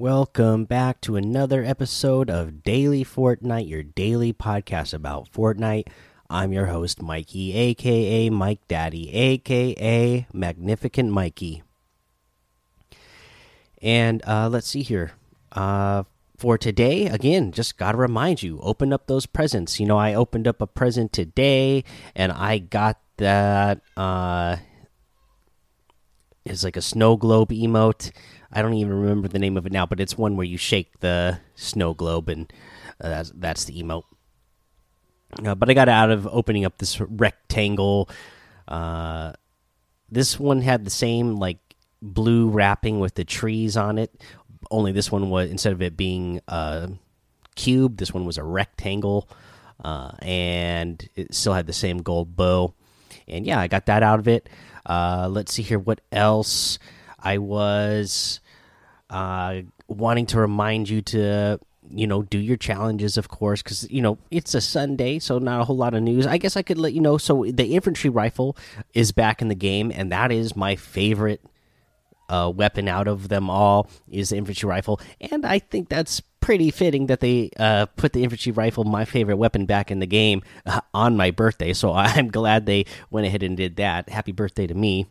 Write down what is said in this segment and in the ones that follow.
Welcome back to another episode of Daily Fortnite, your daily podcast about Fortnite. I'm your host, Mikey, aka Mike Daddy, aka Magnificent Mikey. And uh, let's see here. Uh, for today, again, just got to remind you open up those presents. You know, I opened up a present today and I got that. Uh, it's like a snow globe emote. I don't even remember the name of it now, but it's one where you shake the snow globe, and uh, that's that's the emote. Uh, but I got out of opening up this rectangle. Uh, this one had the same like blue wrapping with the trees on it. Only this one was instead of it being a cube, this one was a rectangle, uh, and it still had the same gold bow. And yeah, I got that out of it. Uh, let's see here. What else? I was uh, wanting to remind you to you know do your challenges of course because you know it's a sunday so not a whole lot of news. I guess i could let you know so the infantry rifle is back in the game and that is my favorite uh, weapon out of them all is the infantry rifle. And i think that's pretty fitting that they uh, put the infantry rifle my favorite weapon back in the game uh, on my birthday. So i'm glad they went ahead and did that. Happy birthday to me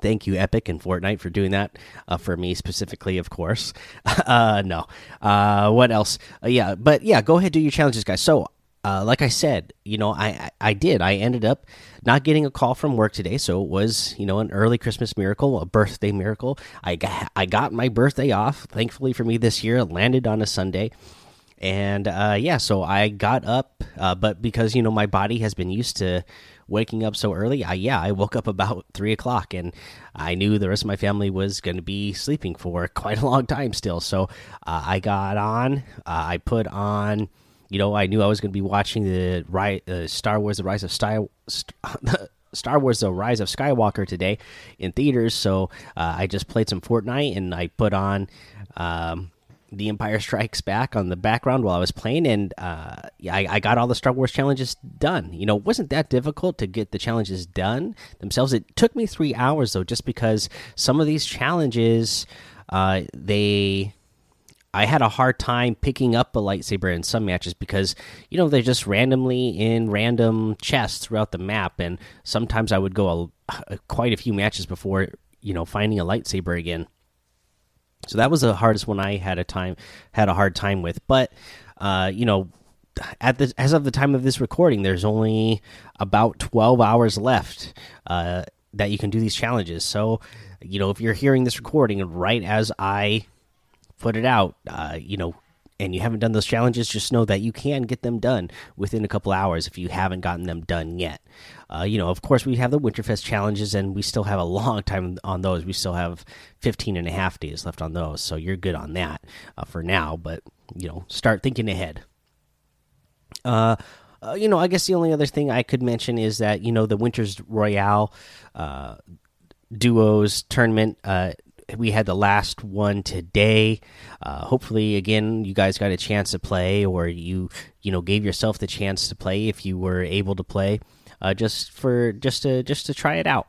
Thank you, Epic and Fortnite, for doing that uh, for me specifically, of course. Uh, no, uh, what else? Uh, yeah, but yeah, go ahead do your challenges, guys. So, uh, like I said, you know, I, I, did. I ended up not getting a call from work today, so it was you know an early Christmas miracle, a birthday miracle. I got I got my birthday off. Thankfully for me this year, it landed on a Sunday and uh, yeah, so I got up, uh, but because you know my body has been used to waking up so early, I yeah I woke up about three o'clock, and I knew the rest of my family was going to be sleeping for quite a long time still. So uh, I got on, uh, I put on, you know, I knew I was going to be watching the right uh, Star Wars: The Rise of Star. Star Wars: The Rise of Skywalker today in theaters, so uh, I just played some Fortnite and I put on um, the Empire Strikes Back on the background while I was playing, and uh, I, I, got all the Star Wars challenges done. You know, it wasn't that difficult to get the challenges done themselves. It took me three hours though, just because some of these challenges, uh, they, I had a hard time picking up a lightsaber in some matches because you know they're just randomly in random chests throughout the map, and sometimes I would go a, a, quite a few matches before you know finding a lightsaber again. So that was the hardest one I had a time had a hard time with. But uh, you know, at the as of the time of this recording, there's only about 12 hours left uh, that you can do these challenges. So, you know, if you're hearing this recording right as I put it out, uh, you know, and you haven't done those challenges, just know that you can get them done within a couple hours if you haven't gotten them done yet. Uh, you know, of course, we have the Winterfest challenges, and we still have a long time on those. We still have 15 and a half days left on those, so you're good on that uh, for now. But you know, start thinking ahead. Uh, uh, you know, I guess the only other thing I could mention is that you know the Winters Royale uh, duos tournament uh, we had the last one today. Uh, hopefully, again, you guys got a chance to play, or you you know gave yourself the chance to play if you were able to play, uh, just for just to just to try it out.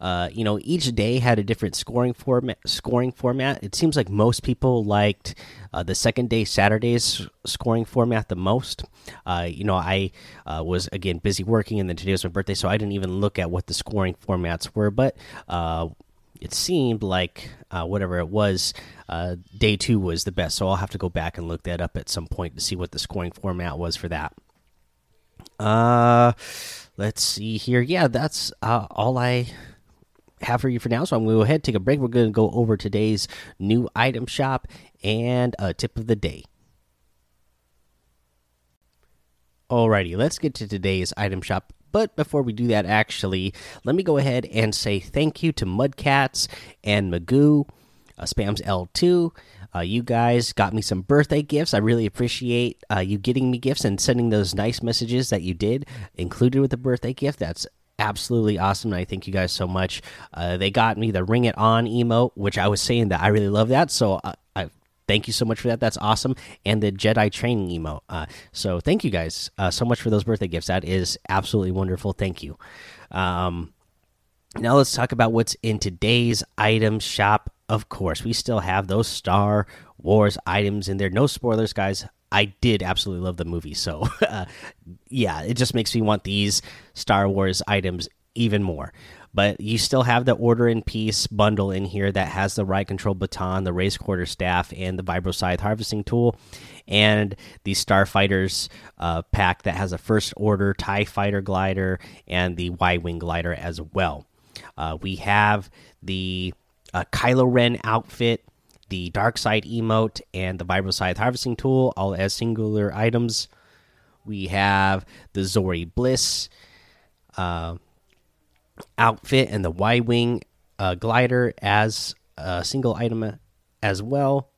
Uh, you know, each day had a different scoring format. Scoring format. It seems like most people liked uh, the second day Saturday's scoring format the most. Uh, you know, I uh, was again busy working, and then today was my birthday, so I didn't even look at what the scoring formats were. But uh, it seemed like uh, whatever it was, uh, day two was the best. So I'll have to go back and look that up at some point to see what the scoring format was for that. Uh, let's see here. Yeah, that's uh, all I have for you for now. So I'm going to go ahead, take a break. We're going to go over today's new item shop and a tip of the day. Alrighty, let's get to today's item shop but before we do that, actually, let me go ahead and say thank you to Mudcats and Magoo, uh, Spams L2. Uh, you guys got me some birthday gifts. I really appreciate uh, you getting me gifts and sending those nice messages that you did included with the birthday gift. That's absolutely awesome. I thank you guys so much. Uh, they got me the Ring It On emote, which I was saying that I really love that. So uh, thank you so much for that. That's awesome. And the Jedi training emote. Uh, so thank you guys uh, so much for those birthday gifts. That is absolutely wonderful. Thank you. Um, now let's talk about what's in today's item shop of course, we still have those Star Wars items in there. No spoilers, guys. I did absolutely love the movie, so uh, yeah, it just makes me want these Star Wars items even more. But you still have the Order in Peace bundle in here that has the riot control baton, the Rey's quarter staff, and the Vibro Scythe harvesting tool, and the Starfighters uh, pack that has a First Order Tie Fighter glider and the Y Wing glider as well. Uh, we have the uh, Kylo Ren outfit, the Dark Side emote, and the Vibro Scythe harvesting tool, all as singular items. We have the Zori Bliss uh, outfit and the Y Wing uh, glider as a single item as well.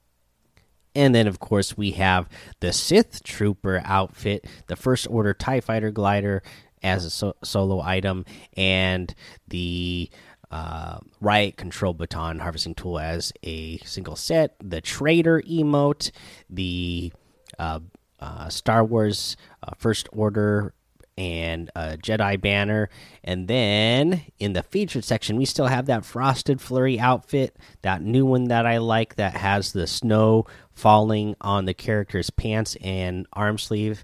And then, of course, we have the Sith Trooper outfit, the First Order TIE Fighter glider as a so solo item, and the uh, Riot Control Baton Harvesting Tool as a single set, the Trader emote, the uh, uh, Star Wars uh, First Order and a Jedi banner. And then in the featured section, we still have that Frosted Flurry outfit, that new one that I like that has the snow falling on the character's pants and arm sleeve.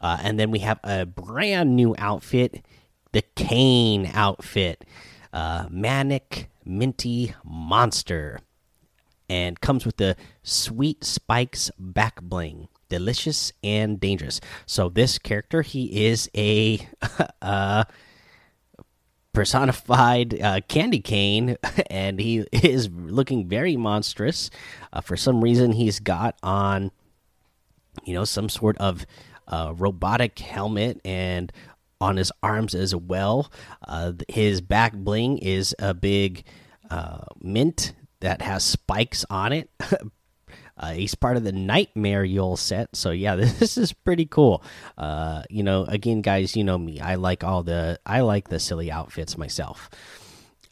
Uh, and then we have a brand new outfit, the Kane outfit, uh, Manic Minty Monster, and comes with the Sweet Spikes back bling delicious and dangerous. So this character, he is a uh, personified uh, candy cane, and he is looking very monstrous. Uh, for some reason, he's got on, you know, some sort of uh, robotic helmet and on his arms as well. Uh, his back bling is a big uh, mint that has spikes on it. Uh, he's part of the Nightmare Yule set, so yeah, this is pretty cool. Uh, you know, again, guys, you know me. I like all the I like the silly outfits myself.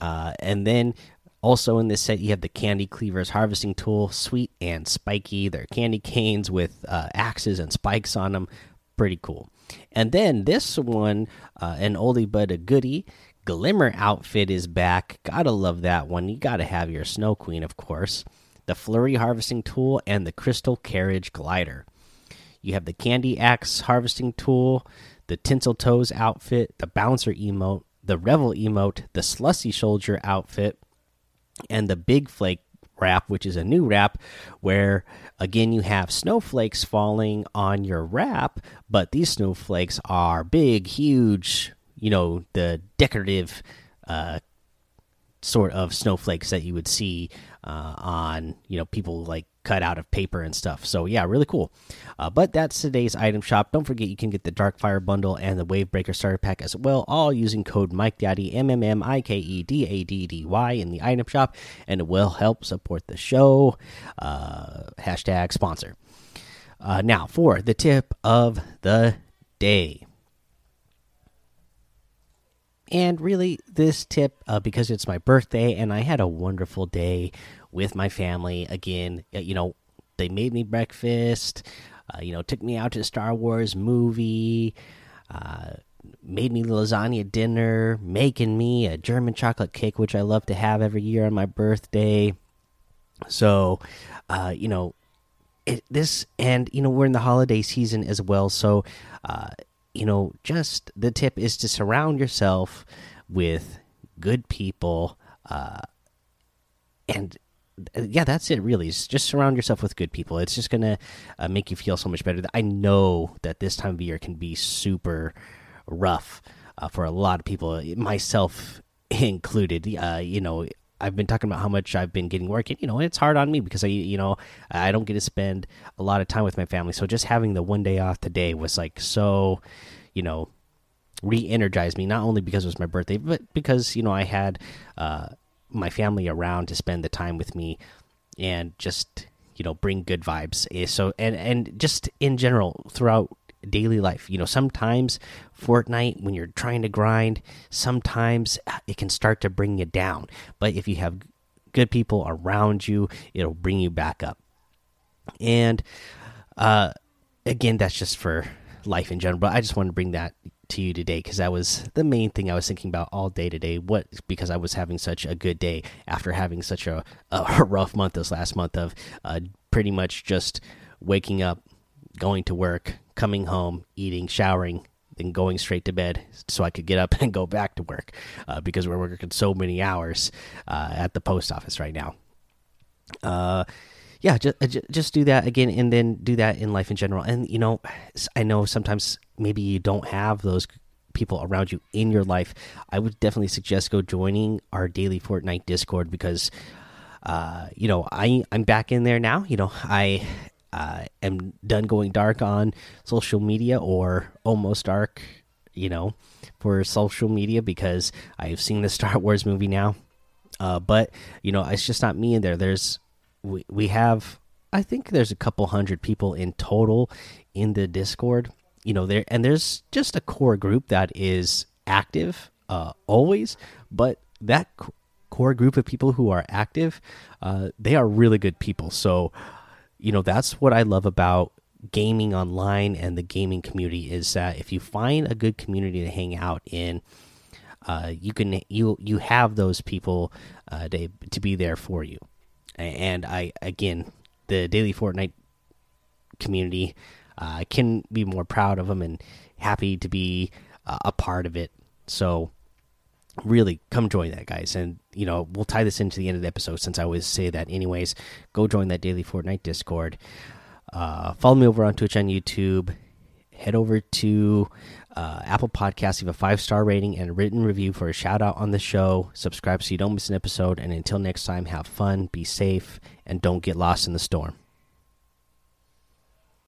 Uh, and then also in this set, you have the Candy Cleavers harvesting tool, sweet and spiky. They're candy canes with uh, axes and spikes on them. Pretty cool. And then this one, uh, an oldie but a goodie. Glimmer outfit is back. Gotta love that one. You gotta have your Snow Queen, of course the Flurry Harvesting Tool, and the Crystal Carriage Glider. You have the Candy Axe Harvesting Tool, the Tinsel Toes outfit, the Bouncer emote, the Revel emote, the Slushy Soldier outfit, and the Big Flake wrap, which is a new wrap where again you have snowflakes falling on your wrap, but these snowflakes are big, huge, you know, the decorative uh, sort of snowflakes that you would see uh, on you know people like cut out of paper and stuff. So yeah, really cool. Uh, but that's today's item shop. Don't forget you can get the Darkfire bundle and the Wavebreaker starter pack as well, all using code Mike Daddy M M M I K E D A D D Y in the item shop, and it will help support the show. Uh, hashtag sponsor. Uh, now for the tip of the day. And really, this tip, uh, because it's my birthday and I had a wonderful day with my family. Again, you know, they made me breakfast, uh, you know, took me out to Star Wars movie, uh, made me lasagna dinner, making me a German chocolate cake, which I love to have every year on my birthday. So, uh, you know, it, this, and, you know, we're in the holiday season as well. So, uh, you know, just the tip is to surround yourself with good people. Uh, and uh, yeah, that's it. Really, is just surround yourself with good people. It's just gonna uh, make you feel so much better. I know that this time of year can be super rough uh, for a lot of people, myself included. Uh, you know, I've been talking about how much I've been getting work, and you know, it's hard on me because I, you know, I don't get to spend a lot of time with my family. So just having the one day off today was like so, you know, re-energized me. Not only because it was my birthday, but because you know I had uh, my family around to spend the time with me, and just you know bring good vibes. Eh, so and and just in general throughout daily life. You know, sometimes Fortnite, when you're trying to grind, sometimes it can start to bring you down. But if you have good people around you, it'll bring you back up. And uh, again, that's just for life in general. But I just want to bring that to you today because that was the main thing I was thinking about all day today. What because I was having such a good day after having such a, a rough month this last month of uh, pretty much just waking up, going to work, coming home, eating, showering, then going straight to bed so I could get up and go back to work uh, because we're working so many hours uh, at the post office right now. Uh, yeah, just just do that again, and then do that in life in general. And you know, I know sometimes maybe you don't have those people around you in your life. I would definitely suggest go joining our daily Fortnite Discord because, uh, you know, I I'm back in there now. You know, I uh, am done going dark on social media or almost dark. You know, for social media because I've seen the Star Wars movie now. Uh, but you know, it's just not me in there. There's we we have I think there's a couple hundred people in total in the Discord. You know, there and there's just a core group that is active uh, always, but that core group of people who are active, uh, they are really good people. So, you know, that's what I love about gaming online and the gaming community is that if you find a good community to hang out in, uh, you can you you have those people uh, to to be there for you and I again the daily Fortnite community uh, can be more proud of them and happy to be uh, a part of it. So really come join that guys and you know we'll tie this into the end of the episode since i always say that anyways go join that daily fortnite discord uh, follow me over on twitch and youtube head over to uh, Apple Podcasts, leave a five star rating and a written review for a shout out on the show. Subscribe so you don't miss an episode. And until next time, have fun, be safe, and don't get lost in the storm.